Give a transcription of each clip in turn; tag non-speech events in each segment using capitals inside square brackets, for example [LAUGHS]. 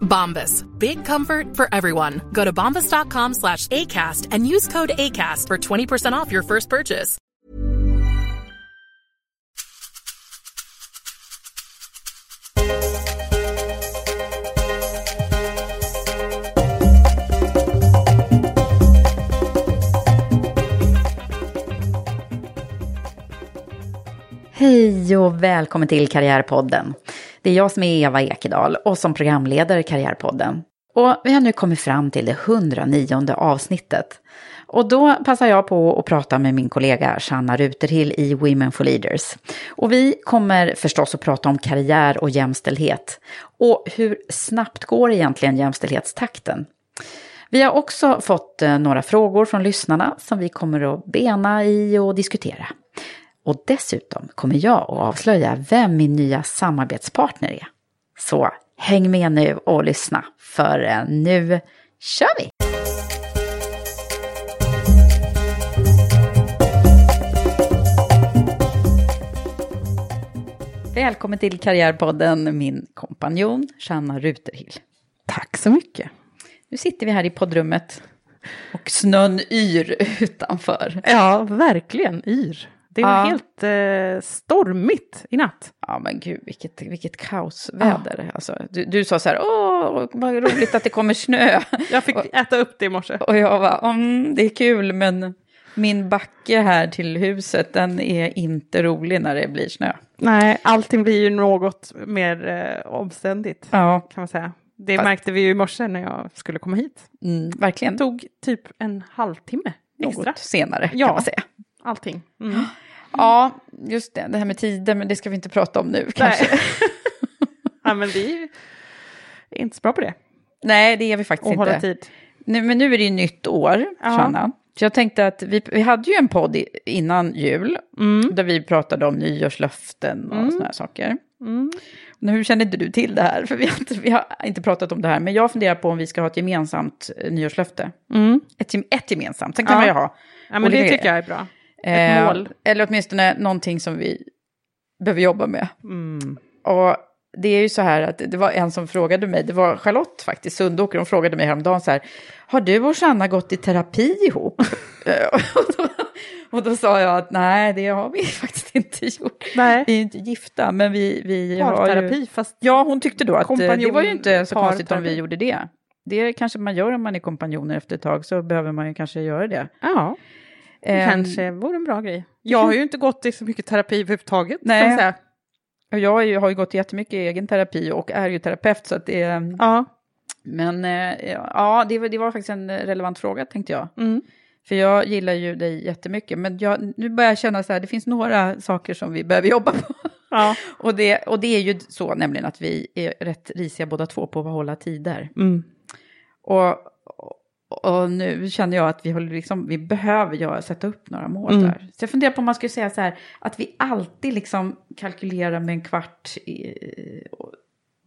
Bombas. Big comfort for everyone. Go to bombas.com slash ACAST and use code ACAST for 20% off your first purchase. Hej och välkommen till Karriärpodden. Det är jag som är Eva Ekedal och som programleder Karriärpodden. Och vi har nu kommit fram till det 109 avsnittet. Och då passar jag på att prata med min kollega Shanna Ruterhill i Women for Leaders. Och vi kommer förstås att prata om karriär och jämställdhet. Och hur snabbt går egentligen jämställdhetstakten? Vi har också fått eh, några frågor från lyssnarna som vi kommer att bena i och diskutera. Och dessutom kommer jag att avslöja vem min nya samarbetspartner är. Så häng med nu och lyssna, för eh, nu kör vi! Välkommen till Karriärpodden, min kompanjon Shanna Ruterhill. Tack så mycket. Nu sitter vi här i poddrummet och snön yr utanför. Ja, verkligen yr. Det var Ja. helt eh, stormigt i natt. Ja men gud, vilket, vilket kaosväder. Alltså, du, du sa så här, åh, vad roligt att det kommer snö. [LAUGHS] Jag fick äta upp det i morse. Och jag var, mm, det är kul, men min backe här till huset, den är inte rolig när det blir snö. Nej, allting blir ju något mer eh, omständigt Ja, kan man säga. Det Fast- märkte vi ju i morse när jag skulle komma hit. mm, verkligen. Det tog typ en halvtimme extra. Något senare Ja. kan man säga. Allting. Mm. [GASPS] Ja, just det, det här med tider, men det ska vi inte prata om nu kanske. Nej. [LAUGHS] ja, men vi är inte så bra på det. Nej, det är vi faktiskt Och hålla inte. tid. Nu, men nu är det ju nytt år. Shanna. Så jag tänkte att vi, vi hade ju en podd i, innan jul, Mm. där vi pratade om nyårslöften och Mm. sådana här saker. Mm. Men hur känner inte du till det här? För vi har, inte, vi har inte pratat om det här, men jag funderar på om vi ska ha ett gemensamt eh, nyårslöfte. Mm. Ett, ett gemensamt, sen kan Ja. man ju ha. Ja, men det tycker jag är bra. Eh, mål. Eller åtminstone någonting som vi behöver jobba med. Mm. Och det är ju så här att det var en som frågade mig, det var Charlotte faktiskt, Sundåker, hon frågade mig häromdagen så här, har du och Sanna gått i terapi ihop? [LAUGHS] Eh, och, då, och då sa jag att nej, det har vi [LAUGHS] faktiskt inte gjort. Nej. Vi är inte gifta, men vi, vi har ju... Parterapi, fast Ja, hon tyckte då att eh, det var ju inte så konstigt om vi gjorde det. Det kanske man gör om man är kompanjoner efter ett tag, så behöver man ju kanske göra det. ja, kanske vore en bra grej. Jag har ju inte gått i så mycket terapi överhuvudtaget. Nej. jag ju- har ju gått jättemycket i egen terapi och är ju terapeut, så att det är... Ja. Men eh, ja, det, var- det var faktiskt en relevant fråga tänkte jag. Mm. För jag gillar ju dig jättemycket, men jag, nu börjar jag känna så här, det finns några saker som vi behöver jobba på. Ja. [LAUGHS] Och det, och det är ju så nämligen att vi är rätt risiga båda två på att hålla tider. Mm. Och, och, nu känner jag att vi, håller liksom, vi behöver göra, sätta upp några mål Mm. där. Så jag funderar på om man skulle säga så här, att vi alltid liksom kalkylerar med en kvart i,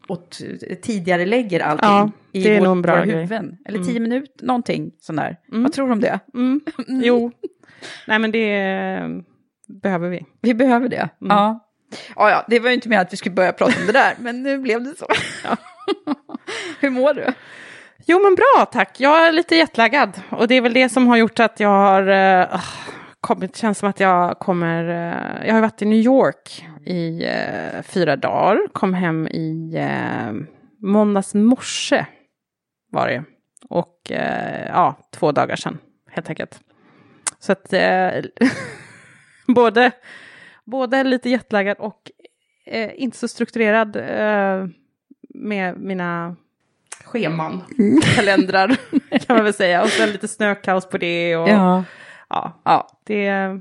och tidigare lägger allting Ja, i vår, våra grej. huvuden. Eller Mm. tio minuter, någonting sån där. Mm. Vad tror du om det? Mm. Jo, nej men det eh, behöver vi. Vi behöver det. Mm. Ja. Ja, ja, det var ju inte med att vi skulle börja prata om det där, [LAUGHS] men nu blev det så. [LAUGHS] Hur mår du? Jo men bra tack, jag är lite jetlaggad. Och det är väl det som har gjort att jag har uh, kommit, känns som att jag kommer, uh, jag har varit i New York i uh, fyra dagar, kom hem i uh, måndags morse var det och ja, två dagar sedan helt enkelt. Så att [LAUGHS] både, både lite jetlaggad och inte så strukturerad med mina scheman, mm. [LAUGHS] kalendrar kan man väl säga. Och sen lite snökaos på det. Och, ja. Ja, ja, det...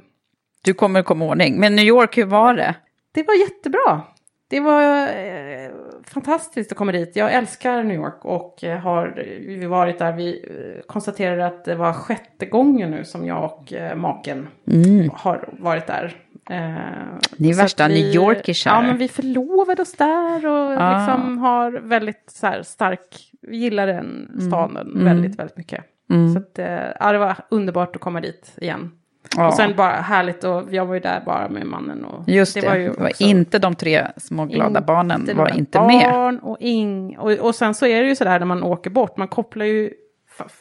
Du kommer komma ordning. Men New York, hur var det? Det var jättebra. Det var eh, fantastiskt att komma dit. Jag älskar New York och eh, har vi varit där. Vi eh, konstaterade att det var sjätte gången nu som jag och eh, maken mm. har varit där. Eh, Ni är värsta vi, New Yorkisar. Ja, men vi förlovade oss där och ah. liksom har väldigt så här, stark, gillar den mm. staden mm. väldigt, väldigt mycket. Mm. Så att, eh, ja, det var underbart att komma dit igen. Ja. Och sen bara härligt och jag var ju där bara med mannen. Och Just det, det var, ju det var inte de tre små glada barnen var inte barn med. Och, ing, och, och sen så är det ju sådär när man åker bort, man kopplar ju,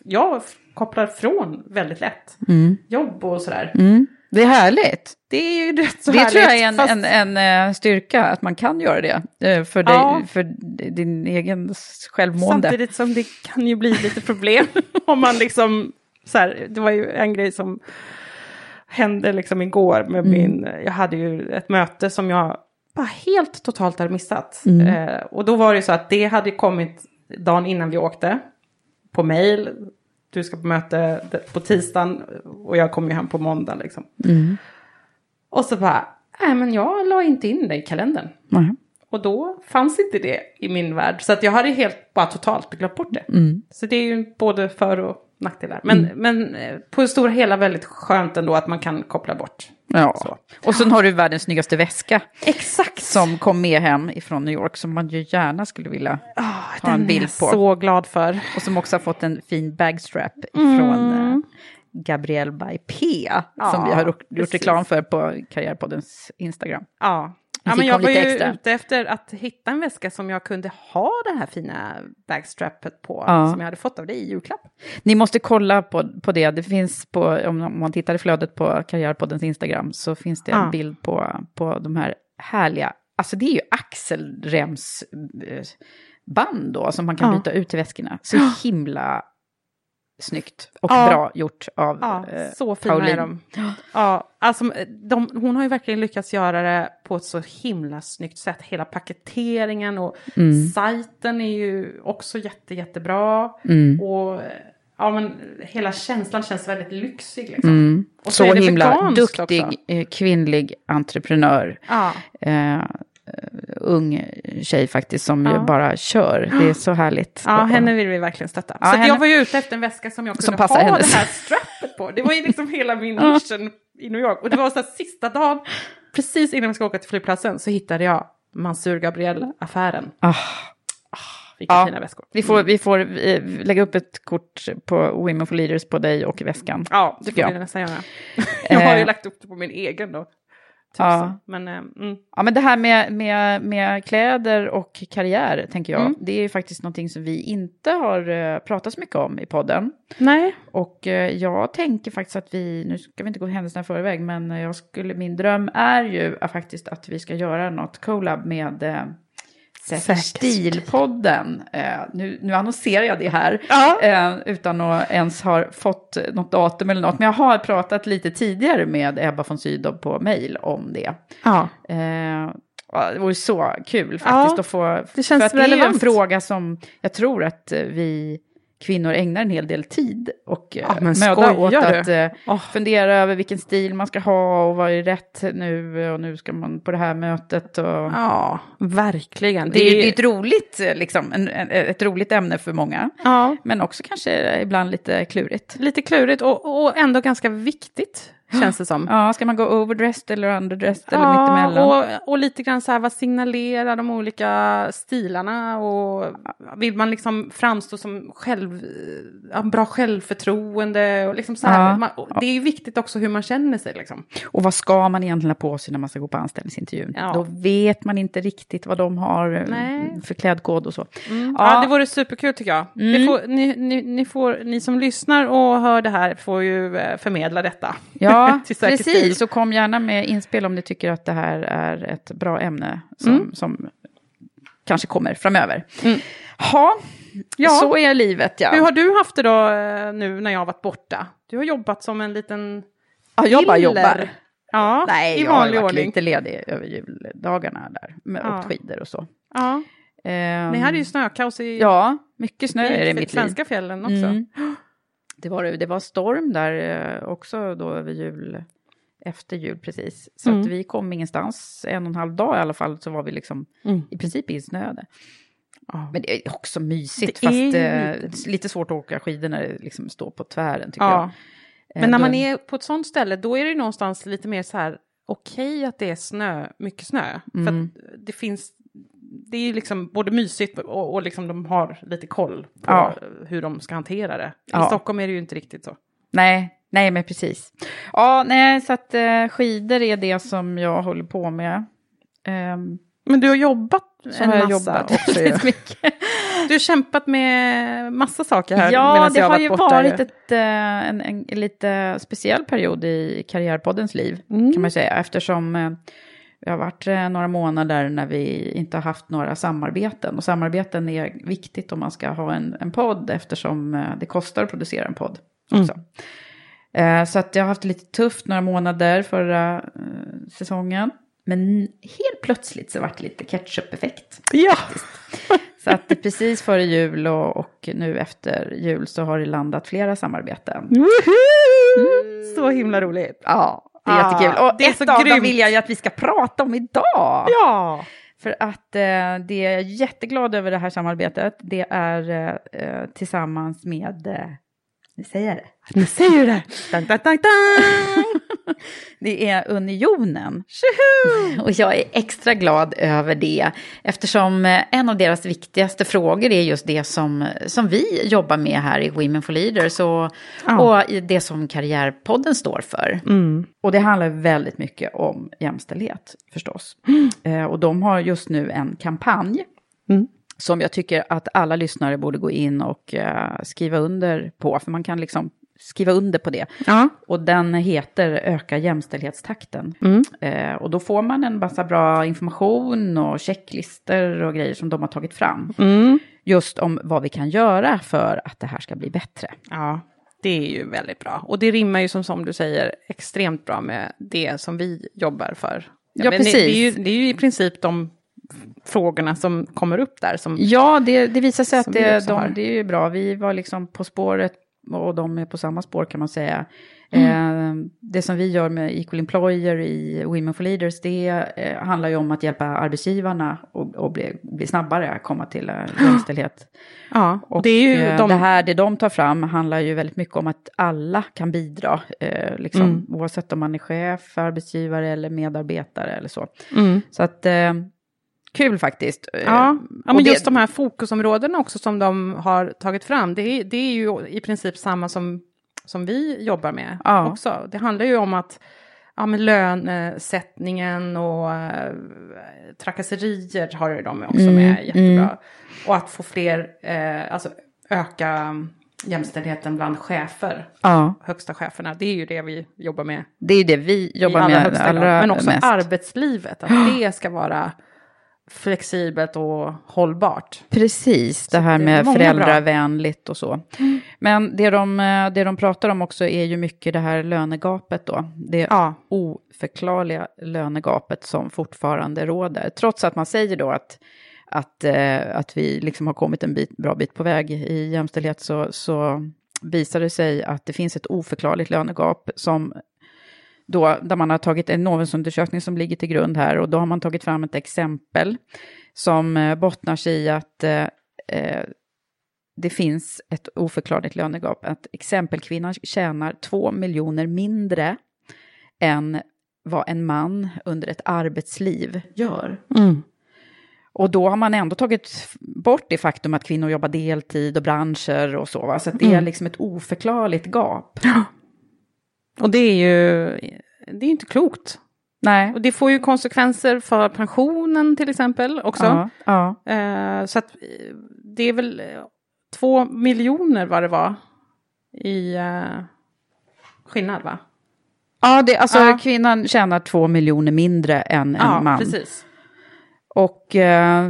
jag kopplar från väldigt lätt. Mm. Jobb och sådär. Mm. Det är härligt. Det är ju rätt så det härligt. tror jag är en, fast... en, en, eh, styrka, att man kan göra det. Eh, för, dig, ja. för din egen självmående. Samtidigt som det kan ju bli lite problem. [LAUGHS] om man liksom, så här, det var ju en grej som hände liksom igår med mm. min, jag hade ju ett möte som jag bara helt totalt hade missat. Mm. Eh, och då var det så att det hade kommit dagen innan vi åkte på mail du ska på möte på tisdagen och jag kommer ju hem på måndag liksom. Mm. Och så bara, nej men jag la inte in det i kalendern. Mm. Och då fanns inte det i min värld. Så att jag hade helt bara totalt glömt bort det. Mm. Så det är ju både för och nackdelar. Men, mm. men eh, på det stora hela väldigt skönt ändå att man kan koppla bort. Ja, så. och sen har du världens snyggaste väska. Exakt. Som kom med hem ifrån New York som man ju gärna skulle vilja oh, ta en bild på. Den är så glad för. Och som också har fått en fin bagstrap mm. från uh, Gabrielle by P. Ja, som vi har gjort precis. reklam för på Karriärpoddens Instagram. Ja, Ja, men jag var ju extra. ute efter att hitta en väska som jag kunde ha det här fina bagstrappet på, ja. som jag hade fått av dig i julklapp. Ni måste kolla på, på det, det finns på, om man tittar i flödet på Karriärpoddens Instagram, så finns det en ja. bild på, på de här härliga, alltså det är ju axelremsband då, som man kan byta ut i väskorna. Så himla snyggt och ja. bra gjort av ja, eh, Så fina Pauline. är de. Ja, alltså, de, hon har ju verkligen lyckats göra det på ett så himla snyggt sätt. Hela paketeringen och mm. sajten är ju också jätte, jättebra. Mm. Och ja, men hela känslan känns väldigt lyxig. Liksom. Mm. Och så, så himla duktig också. Eh, kvinnlig entreprenör. Ja. Eh, Eh, ung tjej faktiskt som ja. ju bara kör. Det är så härligt. Ja, henne vill vi verkligen stötta. Ja, så henne... jag var ju ute efter en väska som jag kunde som ha hennes. det här strappet på. Det var ju liksom hela min [LAUGHS] mission i New York. Och det var så här sista dagen, precis innan vi ska åka till flygplatsen, så hittade jag Mansur Gabriel-affären. Ah. Ah, vilka ja, fina väskor. Vi får, vi får eh, lägga upp ett kort på Women for Leaders på dig och i väskan. Ja, det får jag. vi nästan göra. [LAUGHS] jag har ju lagt upp det på min egen då. Ja. Men, eh, mm. ja, men det här med, med, med kläder och karriär, tänker jag, mm. det är ju faktiskt någonting som vi inte har uh, pratat så mycket om i podden. Nej. Och uh, jag tänker faktiskt att vi, nu ska vi inte gå händelserna i förväg, men jag skulle, min dröm är ju faktiskt att vi ska göra något collab med Säker stilpodden. Eh, nu, nu annonserar jag det här ja. eh, utan att ens ha fått något datum eller något. Men jag har pratat lite tidigare med Ebba von Sydow på mail om det. Ja. Eh, det vore så kul faktiskt ja, att få... Det känns för att relevant. Det är en fråga som jag tror att vi kvinnor ägnar en hel del tid och ja, eh, möda åt att oh. fundera över vilken stil man ska ha och vad är rätt nu och nu ska man på det här mötet. Och... Ja, verkligen. Det, är, det är ett roligt, eh, liksom, en, ett roligt ämne för många, ja. men också kanske ibland lite klurigt. Lite klurigt och, och ändå ganska viktigt känns det som. Ja, ska man gå overdressed eller underdressed eller mittemellan? och, och lite grann så här, vad signalerar de olika stilarna och vill man liksom framstå som själv, ja, bra självförtroende och liksom så här, Ja. man, och det är ju viktigt också hur man känner sig liksom. Och vad ska man egentligen ha på sig när man ska gå på anställningsintervjun? Ja. Då vet man inte riktigt vad de har eh, Nej. för klädkod och så. Ja, det vore superkul tycker jag. Mm. får, ni, ni, ni, får, ni som lyssnar och hör det här får ju eh, förmedla detta. Ja, [LAUGHS] Stil. precis. Så kom gärna med inspel om ni tycker att det här är ett bra ämne som, Mm. som kanske kommer framöver. Mm. Ha, Ja. så är livet ja. Hur har du haft det då eh, nu när jag har varit borta? Du har jobbat som en liten... ja, jag bara jobbar. Ja, Nej, i jag har varit ordning. lite ledig över juldagarna där. Med Ja. åkt skidor och så. Ja. Ehm, Ni hade ju snökaos i, Ja, mycket snö är det i i mitt liv. svenska fjällen också. Mm. Det, var, det var storm där eh, också då över jul, efter jul precis. Så Mm. att vi kom ingenstans, en och en halv dag i alla fall, så var vi liksom Mm. i princip insnöade. Ja. Men det är också mysigt, Det är fast ju eh, lite- svårt att åka skidor när det liksom står på tvären tycker Ja. jag. Eh, Men när man är på ett sånt ställe, då är det någonstans lite mer så här, okej att det är snö, mycket snö. För Mm. att det finns, det är liksom både mysigt och, och liksom de har lite koll på Ja. hur de ska hantera det. I Ja. Stockholm är det ju inte riktigt så. Nej, nej men precis. Ja, nej, så att eh, skidor är det som jag håller på med. Ehm, Men du har jobbat så en har jag massa jobbat [LAUGHS] också. Du har kämpat med massa saker här Ja, det har varit ju varit ett, eh, en, en, lite speciell period i Karriärpoddens liv, Mm. kan man säga, eftersom eh, det har varit eh, några månader när vi inte har haft några samarbeten. Och samarbeten är viktigt om man ska ha en, en podd, eftersom eh, det kostar att producera en podd också. Eh, Så att jag har haft det lite tufft några månader förra säsongen. Men helt plötsligt så vart det lite ketchup-effekt. Ja, Så att precis före jul och, och nu efter jul så har det landat flera samarbeten. Woho! så himla roligt. Ja, det är Ah, jättekul. Och det är ett så av dem grymt. vill jag ju att vi ska prata om idag. Ja, För att eh, det är jag jätteglad över det här samarbetet. Det är eh, eh, tillsammans med, eh, nu säger jag det, nu säger du det. Dun, dun, dun. [LAUGHS] det är Unionen. Och jag är extra glad över det eftersom eh, en av deras viktigaste frågor är just det som, som vi jobbar med här i Women for Leaders och, Ja. och det som Karriärpodden står för. Mm. Och det handlar väldigt mycket om jämställdhet förstås. Eh, och de har just nu en kampanj Mm. som jag tycker att alla lyssnare borde gå in och eh, skriva under på, för man kan liksom skriva under på det. Ja. Och den heter Öka jämställdhetstakten. Mm. Eh, och då får man en massa bra information och checklister och grejer som de har tagit fram. Mm. Just om vad vi kan göra för att det här ska bli bättre. Ja, det är ju väldigt bra. Och det rimmar ju som, som du säger extremt bra med det som vi jobbar för. Ja, men precis. Det, det, är ju, det är ju i princip de frågorna som kommer upp där. Som, Ja, det, det visar sig att det, de, det är ju bra. Vi var liksom på spåret och de är på samma spår kan man säga. Mm. Eh, det som vi gör med Equal Employer i Women for Leaders, det eh, handlar ju om att hjälpa arbetsgivarna och, och bli, bli snabbare att komma till eh, jämställdhet. ja, Och det är ju de... det här, det de tar fram handlar ju väldigt mycket om att alla kan bidra, liksom, Mm. oavsett om man är chef, arbetsgivare eller medarbetare eller så. Mm. Så att, kul faktiskt. Eh, Ja, ja men just de här fokusområdena också som de har tagit fram, det är, det är ju i princip samma som, som vi jobbar med Ja. också. Det handlar ju om att ja, men lönesättningen och äh, trakasserier har de också Mm, med jättebra. mm. Och att få fler, eh, alltså öka jämställdheten bland chefer, Ja, högsta cheferna, det är ju det vi jobbar med det är ju det vi jobbar med allra grad. Men också mest. arbetslivet, att det ska vara flexibelt och hållbart. Precis, det här det med många bra. föräldravänligt och så. Men det de, eh, det de pratar om också är ju mycket det här lönegapet då. Det Ja. oförklarliga lönegapet som fortfarande råder. Trots att man säger då att, att, eh, att vi liksom har kommit en bit, bra bit på väg i jämställdhet så, så visar det sig att det finns ett oförklarligt lönegap som då, där man har tagit en Novusundersökning som ligger till grund här och då har man tagit fram ett exempel som eh, bottnar sig i att eh, eh, det finns ett oförklarligt lönegap. Att exempelkvinnan tjänar två miljoner mindre än vad en man under ett arbetsliv gör. Mm. Och då har man ändå tagit bort det faktum att kvinnor jobbar deltid och branscher och så. Va? Så det är liksom ett oförklarligt gap. Och det är ju det är inte klokt. Nej. Och det får ju konsekvenser för pensionen till exempel också. Ja, ja. Eh, så att det är väl två miljoner vad det var i eh, skillnad va? ja det, alltså Ja. kvinnan tjänar två miljoner mindre än en Ja, man. precis. Och eh,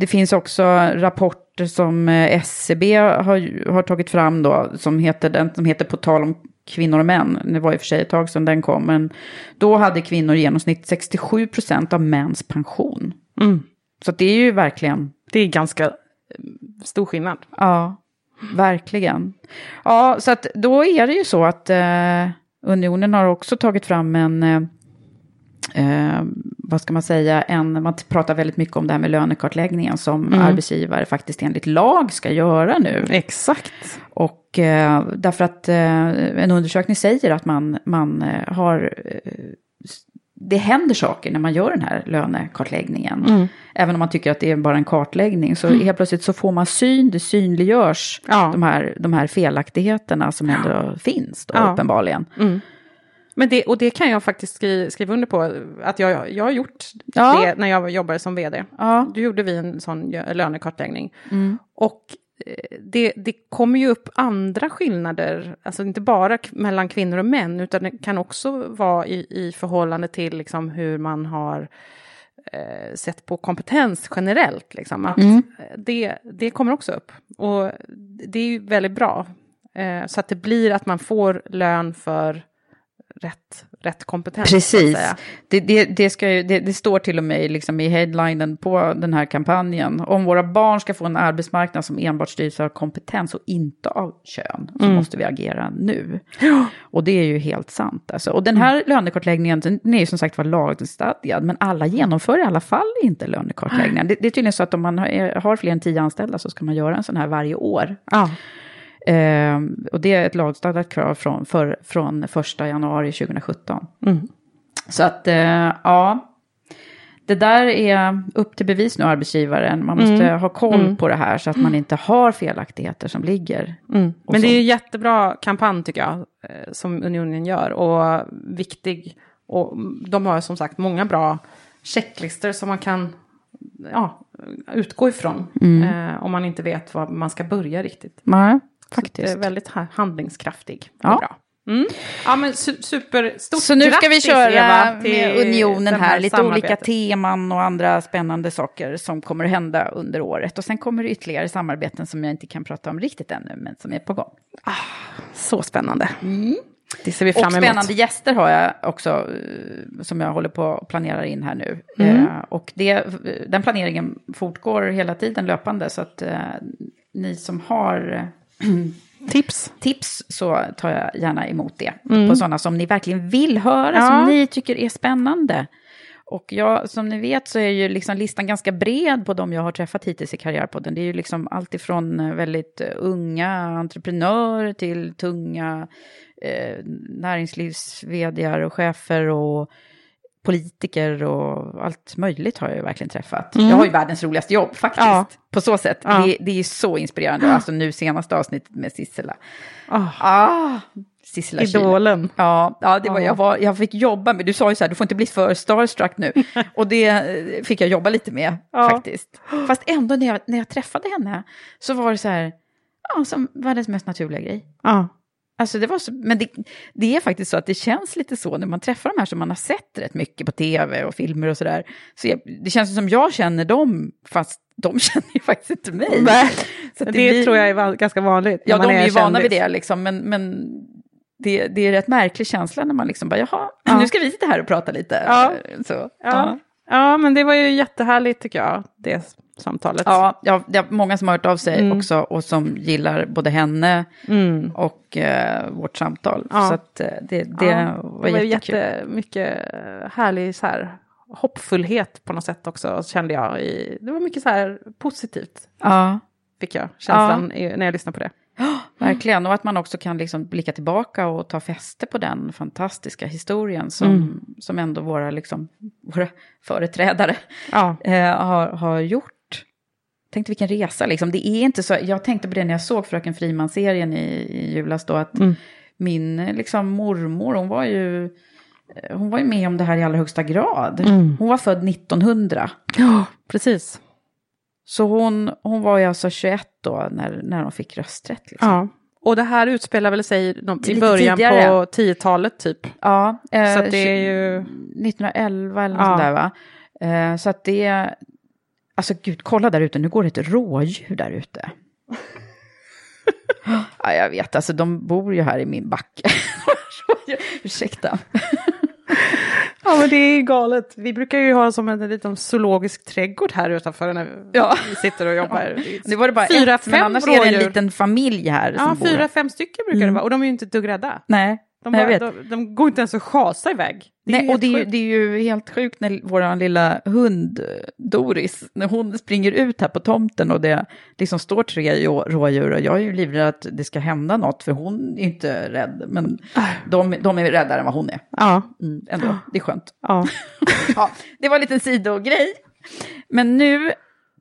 det finns också rapporter som eh, SCB har, har tagit fram då, som heter, den som heter På tal om kvinnor och män. Det var i och för sig ett tag sedan den kom, men då hade kvinnor i genomsnitt 67 procent av mäns pension. Mm. Så det är ju verkligen, Det är ganska eh, stor skillnad. ja, verkligen. Ja, så att då är det ju så att eh, unionen har också tagit fram en eh, eh, vad ska man säga, en, man pratar väldigt mycket om det här med lönekartläggningen som arbetsgivare faktiskt enligt lag ska göra nu. Exakt. Och eh, därför att eh, en undersökning säger att man, man eh, har, eh, det händer saker när man gör den här lönekartläggningen. Även om man tycker att det är bara en kartläggning så helt plötsligt så får man syn, det synliggörs Ja. de, här, de här felaktigheterna som ändå finns då Ja. uppenbarligen. Men det, och det kan jag faktiskt skri, skriva under på, att jag, jag har gjort Ja. det när jag jobbade som vd. Ja. Då gjorde vi en sån lönekartläggning. Och eh, det, det kommer ju upp andra skillnader, alltså inte bara mellan kvinnor och män, utan det kan också vara i, i förhållande till liksom hur man har eh, sett på kompetens generellt. Liksom, att eh, det, det kommer också upp. Och det är ju väldigt bra. Eh, så att det blir att man får lön för rätt, rätt kompetens. Precis. Det, det, det, ska ju, det, det står till och med liksom i headlinen på den här kampanjen. Om våra barn ska få en arbetsmarknad som enbart styrs av kompetens och inte av kön så måste vi agera nu. Och det är ju helt sant. Alltså. Och den här lönekartläggningen den är ju som sagt var lagstadgad, men alla genomför i alla fall inte lönekartläggningen. Det, det är tydligen så att om man har, har fler än tio anställda så ska man göra en sån här varje år. Ja. Eh, och det är ett lagstadgat krav från, för, från 1 januari 2017. Mm. Så att, eh, ja. Det där är upp till bevis nu, arbetsgivaren. Man måste Mm. ha koll på det här så att man inte har felaktigheter som ligger. Mm. Men det så. är ju jättebra kampanj tycker jag, eh, som Unionen gör och viktig. Och de har som sagt många bra checklistor som man kan ja, utgå ifrån. Eh, om man inte vet var man ska börja riktigt. Nej, faktiskt. är väldigt ha- handlingskraftig. Ja. Bra. Mm. Ja men su- super, stort Så nu ska vi köra Eva, till med unionen här, lite olika teman och andra spännande saker som kommer att hända under året. Och sen kommer det ytterligare samarbeten som jag inte kan prata om riktigt ännu, men som är på gång. Så spännande. Det ser vi fram Och emot. spännande gäster har jag också, eh, som jag håller på att planera in här nu. Mm. Eh, och det, den planeringen fortgår hela tiden löpande, så att eh, ni som har eh, [CLEARS THROAT] Tips. tips så tar jag gärna emot det. På sådana som ni verkligen vill höra, Mm. Ja. som ni tycker är spännande. Och jag, som ni vet så är ju liksom listan ganska bred på de jag har träffat hittills i Karriärpodden. Det är ju liksom allt ifrån eh, väldigt eh, unga entreprenörer till tunga eh, näringslivs och chefer och politiker och allt möjligt har jag ju verkligen träffat. Jag har ju världens roligaste jobb faktiskt. Ja. På så sätt. Ja. Det, det är så inspirerande. Alltså nu senaste avsnittet med Sissela. Ah, Ah, Sissela. Idolen. Ja, ja det var, Ja. jag, var, jag fick jobba med, du sa ju så här, du får inte bli för starstruck nu. [LAUGHS] Och det eh, fick jag jobba lite med Ja. faktiskt. Fast ändå när jag, när jag träffade henne så var det så här, ja, som världens mest naturliga grej. Ja. Alltså det var så, men det, det är faktiskt så att det känns lite så när man träffar de här som man har sett rätt mycket på tv och filmer och sådär. Så jag, det känns som jag känner dem, fast de [LAUGHS] känner ju faktiskt inte mig. Nej, Så Det, att blir- tror jag är ganska vanligt. Ja, de är ju vana vid det liksom, men, men det, det är rätt märklig känsla när man liksom bara, jaha, Ja. nu ska vi sitta här och prata lite. Ja. Så, Ja. ja, men det var ju jättehärligt tycker jag, det samtalet. Ja, ja, det är många som har hört av sig Mm. också och som gillar både henne Mm. och eh, vårt samtal. Ja. Så att, eh, det, det Ja, var det var jättemycket härlig så här, hoppfullhet på något sätt också, kände jag. I, det var mycket så här positivt, Ja. fick jag känslan i, när jag lyssnade på det. ja, [GASPS] Verkligen, och att man också kan liksom blicka tillbaka och ta fäste på den fantastiska historien som, Mm. som ändå våra, liksom, våra företrädare Ja. eh, har, har gjort. Tänkte vilken resa liksom. Det är inte så, jag tänkte på det när jag såg Fröken Friman-serien i, i julas då, att Mm. min liksom, mormor, hon var ju eh, hon var ju med om det här i allra högsta grad. Mm. Hon var född 1900. ja, precis. Så hon, hon var ju alltså 21 då när, när de fick rösträtt. Liksom. Ja. Och det här utspelar väl sig någon- i början tidigare. på 10-talet typ. Ja, eh, Så det är ju- 1911 eller något Ja. sånt där va? Eh, så att det... Alltså gud, kolla där ute, nu går det ett rådjur där ute. ja, jag vet, alltså de bor ju här i min backe. [LAUGHS] Ursäkta. Ja men det är galet. Vi brukar ju ha som en liten zoologisk trädgård här utanför när Ja. vi sitter och jobbar. Nu var det bara Fyra, ett, men fem annars är det en rådjur. liten familj här Ja, fyra, fem stycken brukar det vara. Och de är ju inte ett dugg rädda. Nej, De, bara, de, de går inte ens att chasa iväg. Det Nej, och det är, ju, det är ju helt sjukt när vår lilla hund eh, Doris, när hon springer ut här på tomten och det liksom står tre rådjur och jag är ju livrädd att det ska hända något för hon är inte rädd, men de, de är räddare än vad hon är. Ja, Mm, ändå, det är skönt. ja. [LAUGHS] Ja, det var en liten sidogrej. Men nu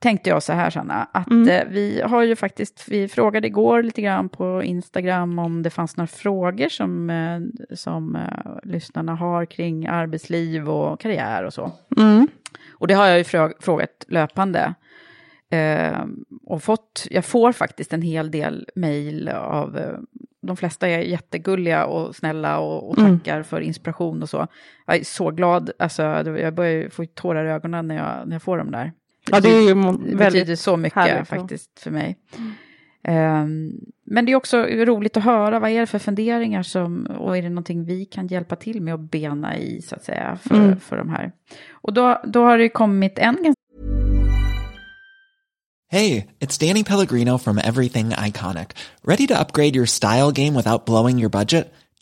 tänkte jag så här, Sanna, att Mm. eh, vi har ju faktiskt, vi frågade igår lite grann på Instagram om det fanns några frågor som, eh, som eh, lyssnarna har kring arbetsliv och karriär och så. Mm. Och det har jag ju frå- frågat löpande. Eh, och fått, jag får faktiskt en hel del mejl av, eh, de flesta är jättegulliga och snälla och, och Mm. tackar för inspiration och så. Jag är så glad, alltså jag börjar få tårar i ögonen när jag, när jag får dem där. Ja, det är Det betyder väldigt... så mycket härligt, ja. faktiskt för mig. Ehm, men det är också roligt att höra, vad är det för funderingar som, och är det någonting vi kan hjälpa till med att bena i, så att säga, för, Mm. för de här. Och då, då har det kommit en ganska Hey, it's Danny Pellegrino from Everything Iconic. Ready to upgrade your style game without blowing your budget?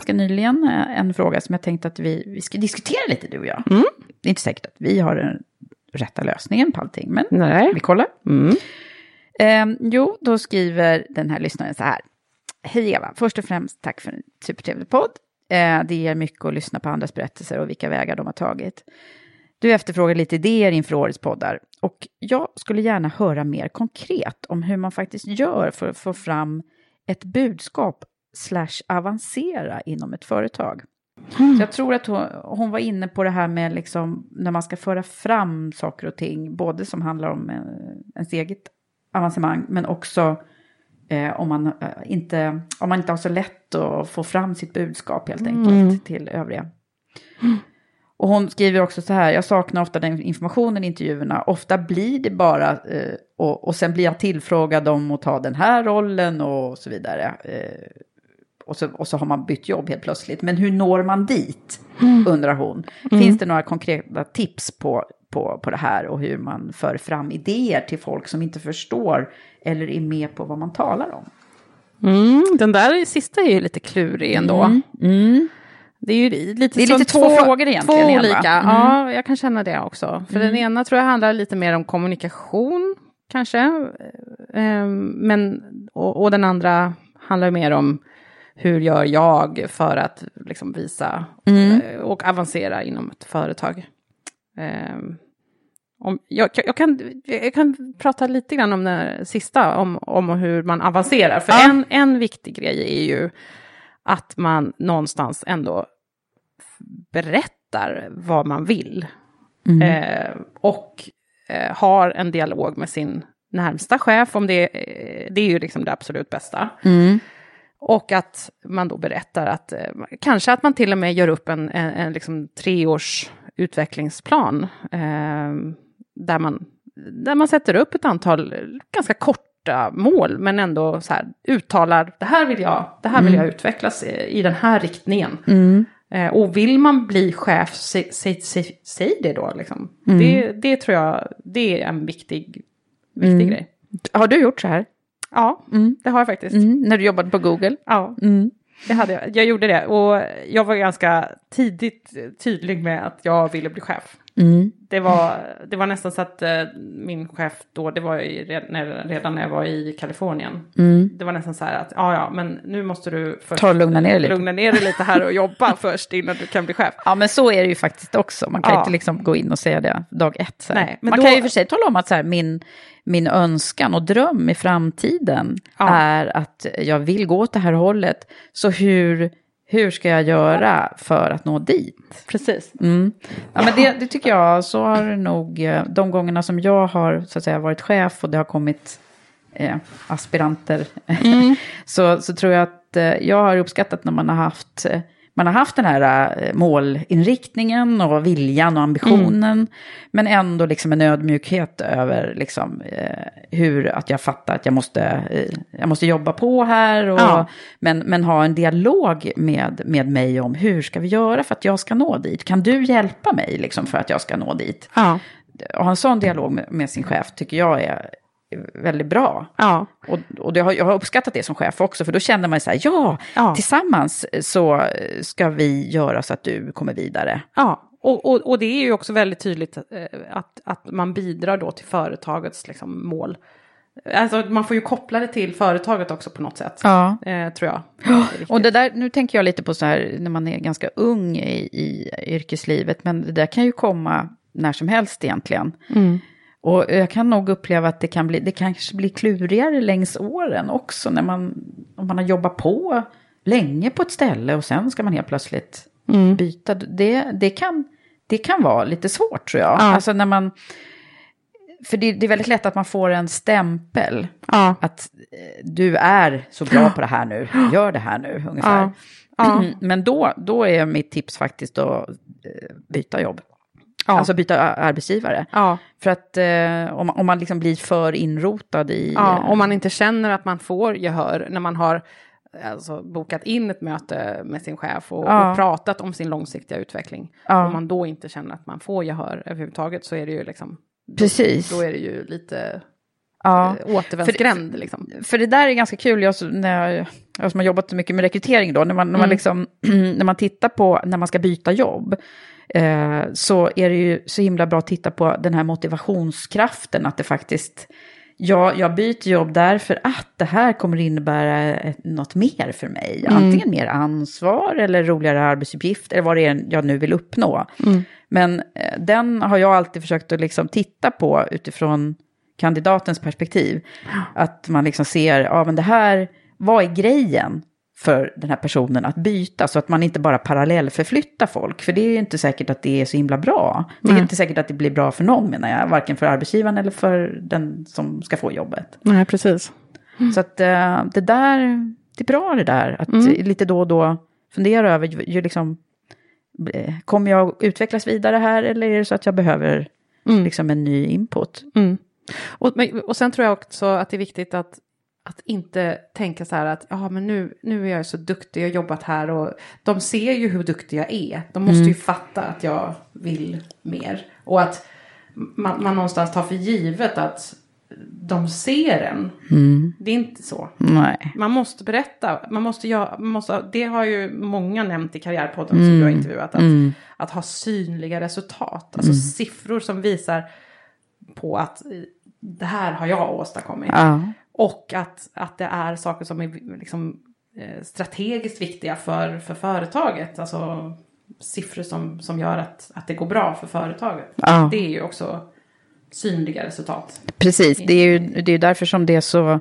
Ganska nyligen eh, en fråga som jag tänkte att vi, vi ska diskutera lite, du och jag. Mm. Det är inte säkert att vi har den rätta lösningen på allting, men Nej. vi kollar. Mm. Eh, jo, då skriver den här lyssnaren så här. Hej Eva, först och främst tack för en supertrevlig podd. Eh, det ger mycket att lyssna på andras berättelser och vilka vägar de har tagit. Du efterfrågar lite idéer inför årets poddar och jag skulle gärna höra mer konkret om hur man faktiskt gör för att få fram ett budskap slash avancera inom ett företag. Mm. Så jag tror att hon, hon, var inne på det här med liksom, när man ska föra fram saker och ting, både som handlar om en, eh, ens eget avancemang, men också eh, om, man, eh, inte, om man inte har så lätt att få fram sitt budskap helt enkelt mm. till övriga. Mm. Och hon skriver också så här, jag saknar ofta den informationen i intervjuerna. Ofta blir det bara, eh, och, och sen blir jag tillfrågad om att ta den här rollen och så vidare. Eh, och, så, och så har man bytt jobb helt plötsligt. Men hur når man dit, mm. undrar hon. Mm. Finns det några konkreta tips på, på, på det här och hur man för fram idéer till folk som inte förstår eller är med på vad man talar om? Mm, den där sista är ju lite klurig ändå. Mm. Mm. Det är ju lite, det är lite två, två frågor egentligen. Två olika, mm. ja jag kan känna det också. För den ena tror jag handlar lite mer om kommunikation kanske. Ehm, men, och, och, den andra handlar mer om hur gör jag för att liksom visa mm. Eh, och avancera inom ett företag. Ehm, om, jag, jag, kan, jag kan prata lite grann om det sista, om, om hur man avancerar. För ja. en, en viktig grej är ju att man någonstans ändå berättar vad man vill. Mm. Eh, och eh, har en dialog med sin närmsta chef, om det, eh, det är ju liksom det absolut bästa. Mm. Och att man då berättar att eh, kanske att man till och med gör upp en, en, en liksom treårs utvecklingsplan. Eh, där, man, där man sätter upp ett antal ganska korta mål, men ändå så här, uttalar det här vill jag, det här vill jag mm. utvecklas i, i den här riktningen. Mm. Eh, och vill man bli chef, säg, säg, säg, säg det då. Liksom. Mm. Det, det tror jag, det är en viktig, viktig mm. grej. Har du gjort så här? Ja, mm. det har jag faktiskt. När du jobbade på Google? Ja. Det hade jag. Jag gjorde det och jag var ganska tidigt tydlig med att jag ville bli chef. Mm. Det, var, det var nästan så att uh, min chef då, det var ju redan, redan när jag var i Kalifornien. Mm. Det var nästan så här att, ja ja, men nu måste du först Ta lugna ner, lite. lugna ner dig lite här och jobba [LAUGHS] först innan du kan bli chef. Ja, men så är det ju faktiskt också. Man kan ja. inte liksom gå in och säga det dag ett. Så Nej, Man då... kan ju för sig tala om att så här, min, min önskan och dröm i framtiden ja. är att jag vill gå åt det här hållet. Så hur hur ska jag göra för att nå dit? Precis. Mm. Ja, men det, det, tycker jag, så har det nog, eh, de gångerna som jag har så att säga, varit chef och det har kommit eh, aspiranter, mm. [LAUGHS] så, så tror jag att eh, jag har uppskattat när man har haft eh, man har haft den här äh, målinriktningen och viljan och ambitionen. Mm. Men ändå liksom en ödmjukhet över liksom, äh, hur att jag fattar att jag måste, äh, jag måste jobba på här. Och, ja. men, men ha en dialog med, med mig om hur ska vi göra för att jag ska nå dit. Kan du hjälpa mig liksom, för att jag ska nå dit? Ja. Och ha en sån dialog med, med sin chef tycker jag är väldigt bra. Ja. Och, och det har, jag har uppskattat det som chef också, för då känner man så här, ja, ja, tillsammans så ska vi göra så att du kommer vidare. Ja, och, och, och det är ju också väldigt tydligt eh, att, att man bidrar då till företagets liksom, mål. Alltså man får ju koppla det till företaget också på något sätt, ja. eh, tror jag. och det där, nu tänker jag lite på så här när man är ganska ung i, i yrkeslivet, men det där kan ju komma när som helst egentligen. Mm. Och jag kan nog uppleva att det kan bli, det kanske blir klurigare längs åren också. När man, om man har jobbat på länge på ett ställe och sen ska man helt plötsligt mm. byta. Det, det, kan, det kan vara lite svårt tror jag. Ja. Alltså när man, för det, det, är väldigt lätt att man får en stämpel. Ja. Att eh, du är så bra på det här nu, [GASPS] gör det här nu ungefär. Ja. [CLEARS THROAT] Men då, då är mitt tips faktiskt att eh, byta jobb. Ja. Alltså byta arbetsgivare. Ja. För att eh, om, man, om man liksom blir för inrotad i... Ja, om man inte känner att man får gehör när man har alltså, bokat in ett möte med sin chef och, ja. och pratat om sin långsiktiga utveckling. Ja. Om man då inte känner att man får gehör överhuvudtaget så är det ju liksom... Precis. Då, då är det ju lite ja. Eh, återvändsgränd. För, liksom. för det där är ganska kul, jag, när jag, jag som har jobbat så mycket med rekrytering då, när man, när man, mm. liksom, [CLEARS THROAT] när man tittar på när man ska byta jobb eh, så är det ju så himla bra att titta på den här motivationskraften, att det faktiskt Ja, jag byter jobb därför att det här kommer innebära något mer för mig. Mm. Antingen mer ansvar eller roligare arbetsuppgifter, eller vad det är jag nu vill uppnå. Mm. Men eh, den har jag alltid försökt att liksom titta på utifrån kandidatens perspektiv. Att man liksom ser, ja men det här, vad är grejen för den här personen att byta? Så att man inte bara parallellförflyttar folk. För det är ju inte säkert att det är så himla bra. Det är Nej. inte säkert att det blir bra för någon menar jag. Varken för arbetsgivaren eller för den som ska få jobbet. Nej, precis. Så att eh, det där, det är bra det där. Att Mm. lite då och då fundera över, ju, ju liksom, eh, kommer jag utvecklas vidare här eller är det så att jag behöver Mm. liksom en ny input? Mm. Och, och sen tror jag också att det är viktigt att, att inte tänka så här att ja, men nu, nu är jag så duktig, jag har jobbat här och de ser ju hur duktig jag är. De måste ju fatta att jag vill mer. Och att man, man någonstans tar för givet att de ser en. Det är inte så. Nej. Man måste berätta, man måste göra, man måste, det har ju många nämnt i Karriärpodden som du har intervjuat. Att, att ha synliga resultat, alltså siffror som visar på att det här har jag åstadkommit. Ja. Och att, att det är saker som är liksom, eh, strategiskt viktiga för, för företaget. Alltså siffror som, som gör att, att det går bra för företaget. Ja. Det är ju också synliga resultat. Precis, det är ju det är ju därför som det är så,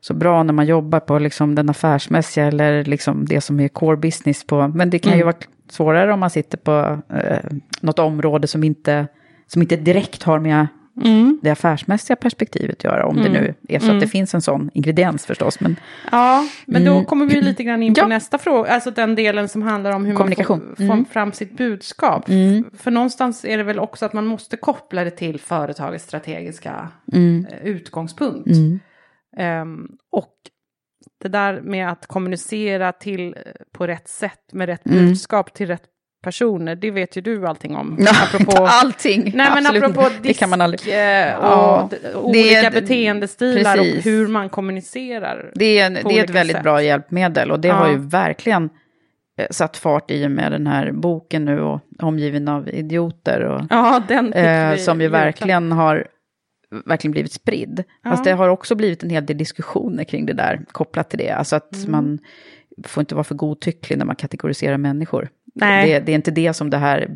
så bra när man jobbar på liksom den affärsmässiga eller liksom det som är core business på. Men det kan ju Mm. vara svårare om man sitter på eh, något område som inte, som inte direkt har med Mm. det affärsmässiga perspektivet göra. Om det nu är så att det finns en sån ingrediens förstås. Men Ja, men då kommer vi lite grann in på Mm. Ja. nästa fråga. Alltså den delen som handlar om hur Kommunikation. man får, Mm. får fram sitt budskap. För någonstans är det väl också att man måste koppla det till företagets strategiska Mm. eh, utgångspunkt. Ehm, och det där med att kommunicera till, eh, på rätt sätt med rätt Mm. budskap till rätt personer, det vet ju du allting om. Ja, inte allting. Nej, men Absolut apropå inte. Det kan man aldrig- disk eh, och Ja, det olika är- beteendestilar precis. och hur man kommunicerar. Det är, det är ett väldigt sätt. bra hjälpmedel och det Ja. har ju verkligen eh, satt fart i och med den här boken nu och omgiven av idioter. Och, Ja, eh, som ju verkligen har verkligen blivit spridd. Fast det har också blivit en hel del diskussioner kring det där kopplat till det. Alltså att Mm. man får inte vara för godtycklig när man kategoriserar människor. Nej. Det, det är inte det som det här,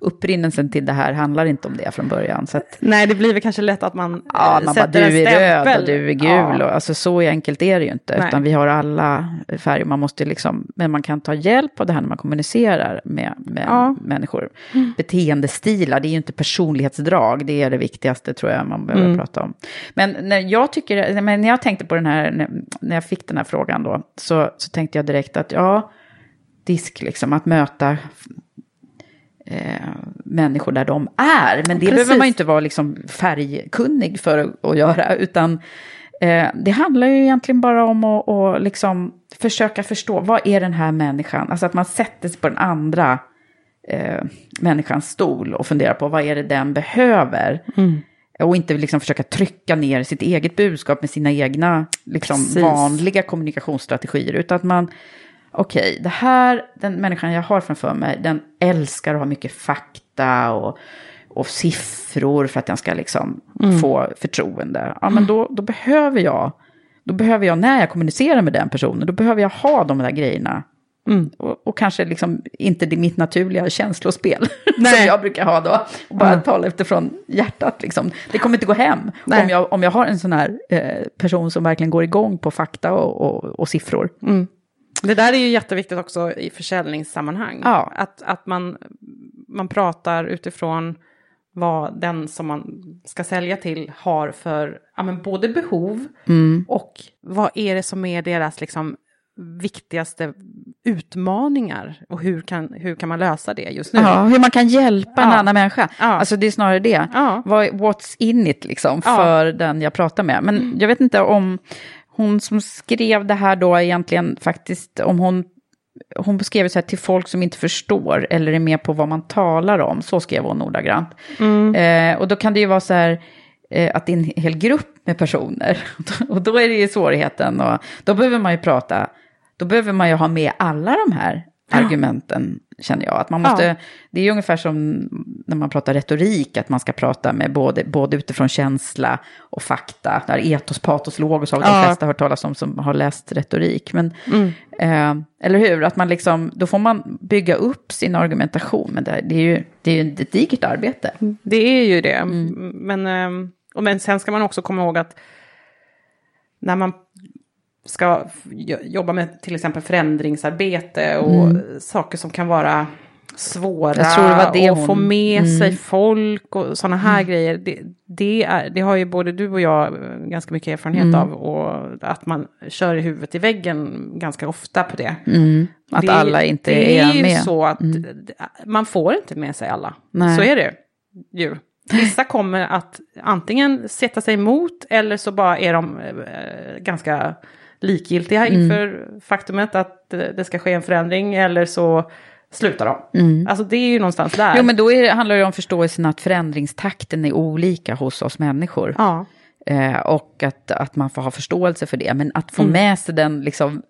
upprinnelsen till det här handlar inte om det från början. Så att, Nej, det blir väl kanske lätt att man, Ja, eh, man bara sätter du är röd och du är gul. Ja. Och, alltså så enkelt är det ju inte. Nej. Utan vi har alla färger. Man måste liksom, men man kan ta hjälp av det här när man kommunicerar med, med Ja. Mm. människor. Beteendestilar, det är ju inte personlighetsdrag. Det är det viktigaste tror jag man behöver Mm. prata om. Men när jag tycker, men när jag tänkte på den här, när, när jag fick den här frågan då, så, så tänkte jag direkt att ja, disk liksom, att möta eh, människor där de är. Men det Precis. behöver man ju inte vara liksom färgkunnig för att, göra, utan eh, det handlar ju egentligen bara om att, att liksom försöka förstå, vad är den här människan? Alltså att man sätter sig på den andra eh, människans stol och funderar på vad är det den behöver. Och inte liksom försöka trycka ner sitt eget budskap med sina egna liksom, vanliga kommunikationsstrategier. Utan att man, okej, det här, den människan jag har framför mig, den älskar att ha mycket fakta och, och siffror för att den ska liksom få förtroende. Ja, men då, då behöver jag, då behöver jag, när jag kommunicerar med den personen, då behöver jag ha de där grejerna. Och, och kanske liksom inte det mitt naturliga känslospel [LAUGHS] som jag brukar ha då. Och bara tala utifrån hjärtat liksom. Det kommer inte gå hem Nej. om jag, om jag har en sån här eh, person som verkligen går igång på fakta och, och, och siffror. Det där är ju jätteviktigt också i försäljningssammanhang. Ja. Att, att man, man pratar utifrån vad den som man ska sälja till har för ja, men både behov Mm. och vad är det som är deras liksom, viktigaste utmaningar och hur kan, hur kan man lösa det just nu? Ja, hur man kan hjälpa en Ja. annan människa. Ja. Alltså det är snarare det. Ja. What's in it liksom för den jag pratar med. Men jag vet inte om hon som skrev det här då egentligen faktiskt, om hon hon beskrev det så här till folk som inte förstår eller är med på vad man talar om. Så skrev hon ordagrant. Eh, och då kan det ju vara så här eh, att det är en hel grupp med personer. [LAUGHS] och då är det ju svårigheten. Och då behöver man ju prata, då behöver man ju ha med alla de här argumenten, känner jag. Att man måste, Ja. Det är ungefär som när man pratar retorik, att man ska prata med både, både utifrån känsla och fakta. Där etos, patos, logos har ja. de flesta hört talas om som har läst retorik. Men, mm. eh, eller hur? Att man liksom, då får man bygga upp sin argumentation. Men det, det är ju det är ju ett digert arbete. Det är ju det. Mm. Men, eh, och men sen ska man också komma ihåg att när man ska jobba med till exempel förändringsarbete och mm. saker som kan vara svåra det det och hon... få med mm. sig folk och sådana här mm. grejer. Det, det, är, det har ju både du och jag eh, ganska mycket erfarenhet mm. av och att man kör i huvudet i väggen ganska ofta på det. Mm. Att alla inte är, med. Det är ju så att mm. man får inte med sig alla. Nej. Så är det ju. Vissa kommer att antingen sätta sig emot eller så bara är de äh, ganska likgiltiga mm. inför faktumet att det ska ske en förändring eller så slutar de. Mm. Alltså det är ju någonstans där. Jo men då är, handlar det om förståelsen att förändringstakten är olika hos oss människor. Ja. Eh, och att, att man får ha förståelse för det. Men att få mm. med sig den liksom,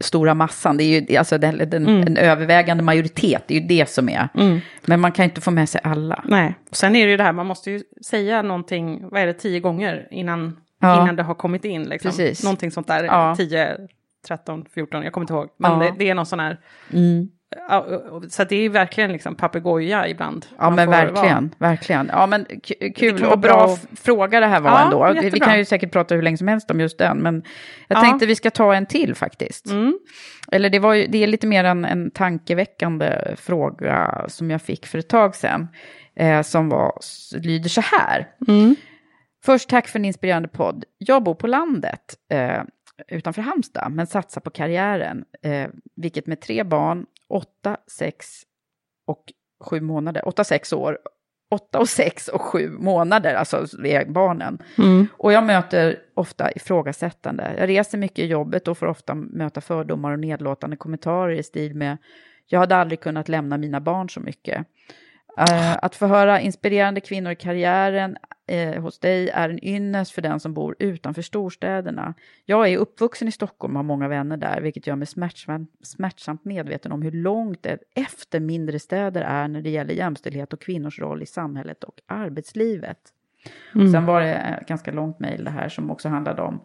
stora massan, det är ju alltså den, den, mm. en övervägande majoritet, det är ju det som är. Mm. Men man kan inte få med sig alla. Nej, sen är det ju det här, man måste ju säga någonting, vad är det, tio gånger innan ja. innan det har kommit in. Liksom. Precis. Någonting sånt där, ja. 10, 13, 14, jag kommer inte ihåg. Men det, det, är någon sån här... Mm. Så det är verkligen liksom papegoja ibland. Ja men verkligen, vara. verkligen. Ja men kul och bra och... fråga det här var ja, ändå. Jättebra. Vi kan ju säkert prata hur länge som helst om just den. Men jag ja. tänkte vi ska ta en till faktiskt. Mm. Eller det, var ju, det är lite mer en, en tankeväckande fråga som jag fick för ett tag sedan. Eh, som var, lyder så här. Mm. Först tack för en inspirerande podd. Jag bor på landet eh, utanför Halmstad, men satsar på karriären, eh, vilket med tre barn, åtta, sex och sju månader, åtta, sex år, åtta och sex och sju månader, alltså barnen. Mm. Och jag möter ofta ifrågasättande. Jag reser mycket i jobbet och får ofta möta fördomar och nedlåtande kommentarer i stil med jag hade aldrig kunnat lämna mina barn så mycket. Uh, att få höra inspirerande kvinnor i karriären uh, hos dig är en ynnest för den som bor utanför storstäderna. Jag är uppvuxen i Stockholm och har många vänner där, vilket gör mig smärtsamt, smärtsamt medveten om hur långt efter mindre städer är när det gäller jämställdhet och kvinnors roll i samhället och arbetslivet. Mm. Och sen var det ett ganska långt mejl det här som också handlade om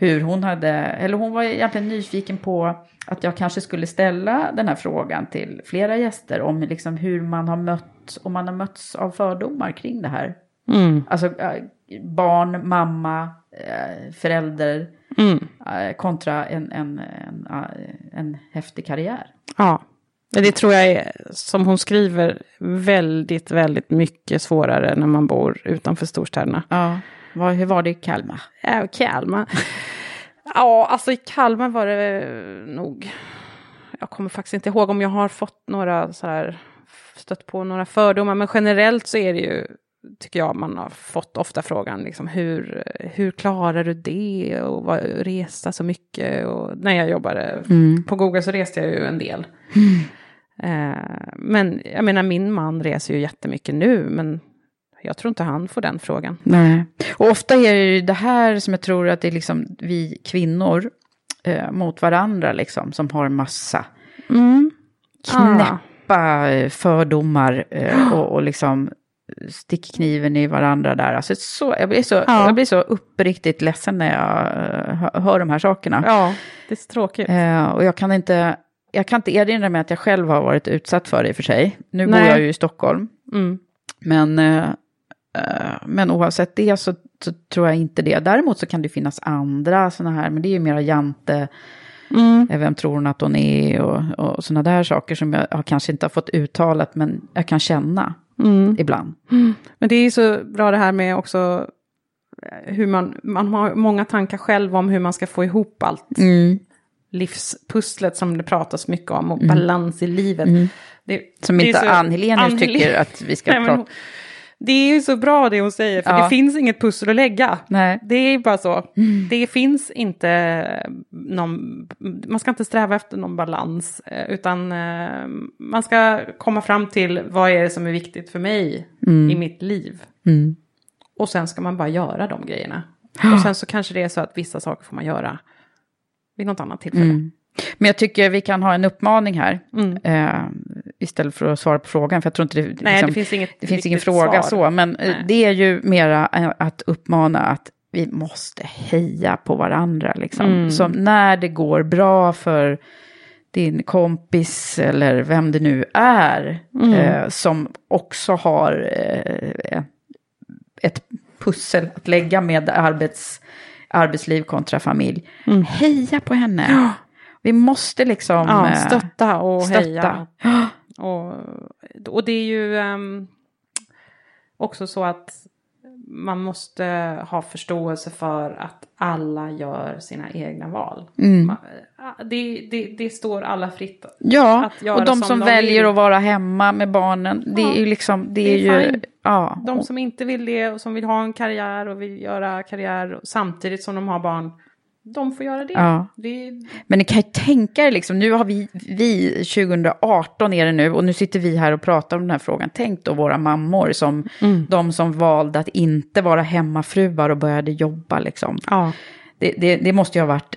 hur hon hade, eller hon var egentligen nyfiken på att jag kanske skulle ställa den här frågan till flera gäster om liksom hur man har mött, om man har mötts av fördomar kring det här. Mm. Alltså äh, barn, mamma, äh, förälder mm. äh, kontra en, en, en, en häftig karriär. Ja, det tror jag är, som hon skriver, väldigt, väldigt mycket svårare när man bor utanför storstäderna. Ja. Var, hur var det i Kalmar? Ja, Kalmar. ja, alltså i Kalmar var det nog... Jag kommer faktiskt inte ihåg om jag har fått några så här, stött på några fördomar, men generellt så är det ju, tycker jag, man har fått ofta frågan, liksom, hur, hur klarar du det och vad, resa så mycket? Och när jag jobbade mm. på Google så reste jag ju en del. Mm. Eh, men jag menar, min man reser ju jättemycket nu, men jag tror inte han får den frågan. Nej. Och ofta är det ju det här som jag tror att det är liksom vi kvinnor eh, mot varandra liksom, som har massa mm. knäppa ah. fördomar eh, och, och liksom sticker kniven i varandra där. Alltså så, jag, blir så, ja. jag blir så uppriktigt ledsen när jag uh, hör de här sakerna. Ja, det är så tråkigt. Uh, och jag kan inte... Jag kan inte erinra mig att jag själv har varit utsatt för det i och för sig. Nu Nej. bor jag ju i Stockholm. Mm. Men uh, Eh, men oavsett det så, så, tror jag inte det. Däremot så kan det finnas andra sådana här, men det är ju mera jante, mm. Eh, vem tror hon att hon är och, och sådana där saker som jag, jag kanske inte har fått uttalat, men jag kan känna mm. ibland. Mm. Men det är ju så bra det här med också eh, hur man, man har många tankar själv om hur man ska få ihop allt. Mm. Livspusslet som det pratas mycket om och mm. balans i livet. Mm. Det, som det inte Ann Helenius tycker att vi ska [LAUGHS] prata om. Det är ju så bra det hon säger, för ja. det finns inget pussel att lägga. Nej. Det är bara så. Mm. Det finns inte någon, man ska inte sträva efter någon balans, eh, utan eh, man ska komma fram till vad är det som är viktigt för mig mm. i mitt liv. Mm. Och sen ska man bara göra de grejerna. [GASPS] Och sen så kanske det är så att vissa saker får man göra vid något annat tillfälle. Men jag tycker vi kan ha en uppmaning här. Mm. Eh, istället för att svara på frågan, för jag tror inte det, liksom, Nej, det finns inget det finns ingen fråga svar. så, men eh, Nej. det är ju mera eh, att uppmana att vi måste heja på varandra. Liksom. Mm. Så när det går bra för din kompis eller vem det nu är, Mm. eh, som också har eh, ett pussel att lägga med arbets, arbetsliv kontra familj. Mm. Heja på henne. Vi måste liksom Ja, eh, stötta och stötta. heja. [GASPS] Och, och det är ju ehm, också så att man måste ha förståelse för att alla gör sina egna val. Mm. Ma- Det, det, det står alla fritt. Ja, att göra och de som, de väljer vill. att vara hemma med barnen, det Ja, är ju liksom, det, det är, är ju, ja. De som inte vill det och som vill ha en karriär och vill göra karriär samtidigt som de har barn. De får göra det. Ja. det Men ni kan ju tänka er, liksom, nu har vi, vi 2018 är det nu, och nu sitter vi här och pratar om den här frågan. Tänk då våra mammor, som, Mm. de som valde att inte vara hemmafruar och började jobba. Liksom. ja. Det, det, det måste ju ha varit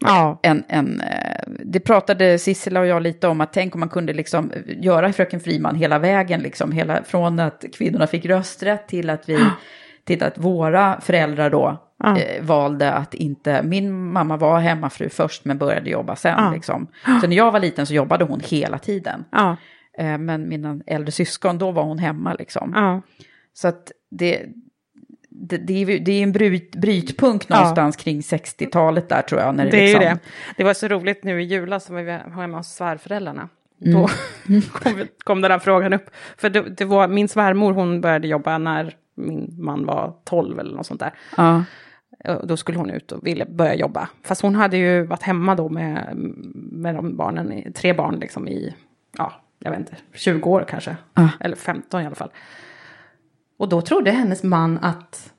Ja. en, en... eh, Det pratade Sissela och jag lite om, att tänk om man kunde liksom göra Fröken Friman hela vägen, liksom, hela, från att kvinnorna fick rösträtt till att vi... [GASPS] Till att våra föräldrar då Ja. eh, valde att inte... Min mamma var hemmafru först men började jobba sen. Ja. Liksom. Så när jag var liten så jobbade hon hela tiden. Ja. Eh, men mina äldre syskon, då var hon hemma liksom. Så att det, det, det, är, det är en bryt, brytpunkt någonstans kring 60-talet där tror jag. När det, Det är liksom, ju det. Det var så roligt nu i julas som vi var hemma hos svärföräldrarna. Mm. Då [LAUGHS] kom, kom den här frågan upp. För det, det var, min svärmor hon började jobba när min man var 12 eller något sånt där. Ja. Och Då skulle hon ut och ville börja jobba. Fast hon hade ju varit hemma då med, med de barnen, tre barn liksom i, ja, jag vet inte, 20 år kanske. Ja. Eller 15 i alla fall. Och då trodde hennes man att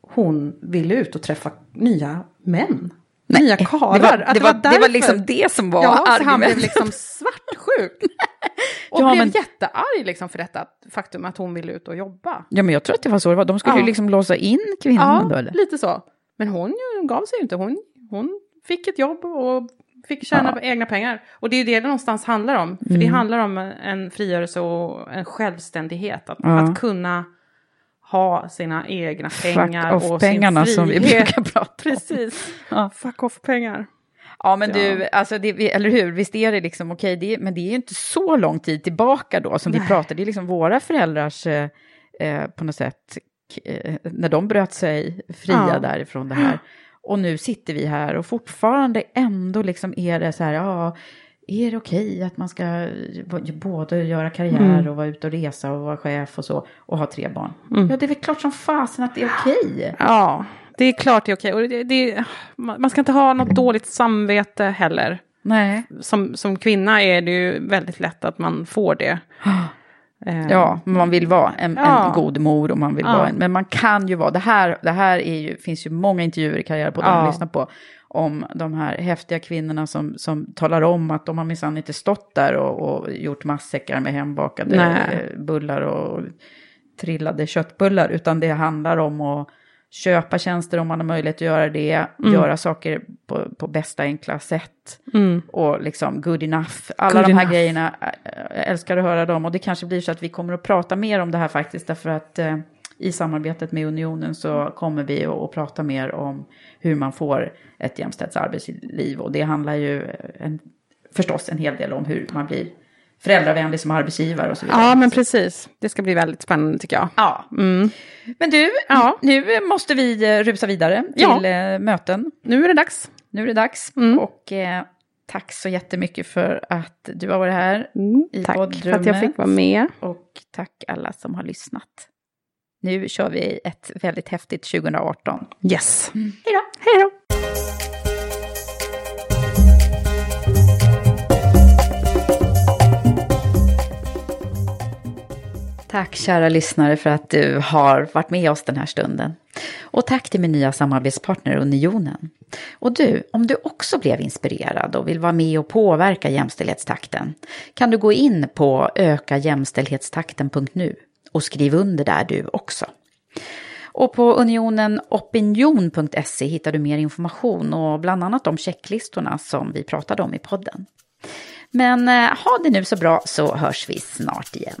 hon ville ut och träffa nya män. nya karlar. Det var, det, var, det var liksom det som var Ja, så han blev argumentet. liksom svartsjuk. [LAUGHS] Och Ja, blev men- jättearg liksom för detta faktum att hon ville ut och jobba. Ja, men jag tror att det var så det var. De skulle Ja. ju liksom låsa in kvinnorna Ja, då, eller? lite så. Men hon gav sig inte. Hon, hon fick ett jobb och fick tjäna Ja. egna pengar. Och det är ju det det någonstans handlar om. För det handlar om en frigörelse och en självständighet. Att, Ja. att kunna ha sina egna pengar Fuck och off-pengarna sin som vi brukar prata om. [LAUGHS] Precis. Ja. Fuck off-pengar. Ja, men du, alltså det, eller hur, visst är det liksom okej, det, men det är ju inte så lång tid tillbaka då som vi Nej. pratade, det är liksom våra föräldrars, eh, eh, på något sätt, när de bröt sig fria Ja. därifrån det här. Och nu sitter vi här och fortfarande ändå liksom är det så här, ja, är det okej att man ska både göra karriär Mm. och vara ute och resa och vara chef och så, och ha tre barn? Mm. Ja, det är väl klart som fasen att det är okej. Ja, det är klart det är okej. Och det, det, man man ska inte ha något dåligt samvete heller. Nej. Som, som kvinna är det ju väldigt lätt att man får det. [GASPS] Eh, Ja, man vill vara en, Ja. en god mor och man vill Ja. vara en, men man kan ju vara, det här, det här är ju, finns ju många intervjuer i Karriärpodden Ja. att lyssna på, om de här häftiga kvinnorna som, som talar om att de har minsann inte stått där och, och gjort matsäckar med hembakade Nej. eh, bullar och trillade köttbullar, utan det handlar om att köpa tjänster om man har möjlighet att göra det, göra saker på, på bästa enkla sätt Mm. och liksom good enough. Alla Good de här enough. grejerna, jag älskar att höra dem och det kanske blir så att vi kommer att prata mer om det här faktiskt därför att eh, i samarbetet med Unionen så kommer vi att, att prata mer om hur man får ett jämställt arbetsliv och det handlar ju en, förstås en hel del om hur man blir föräldravänlig som arbetsgivare och så vidare. Ja, men precis. Det ska bli väldigt spännande tycker jag. Ja. Mm. Men du, Ja. nu måste vi eh, rusa vidare till Ja. eh, möten. Nu är det dags. Nu är det dags. Mm. Och eh, tack så jättemycket för att du har varit här i Tack för att jag poddrummet. fick vara med. Och tack alla som har lyssnat. Nu kör vi ett väldigt häftigt 2018. Yes. Hej då! Hej då! Tack kära lyssnare för att du har varit med oss den här stunden. Och tack till min nya samarbetspartner Unionen. Och du, om du också blev inspirerad och vill vara med och påverka jämställdhetstakten kan du gå in på ökajämställdhetstakten.nu och skriv under där du också. Och på unionenopinion.se hittar du mer information och bland annat de checklistorna som vi pratade om i podden. Men eh, ha det nu så bra så hörs vi snart igen.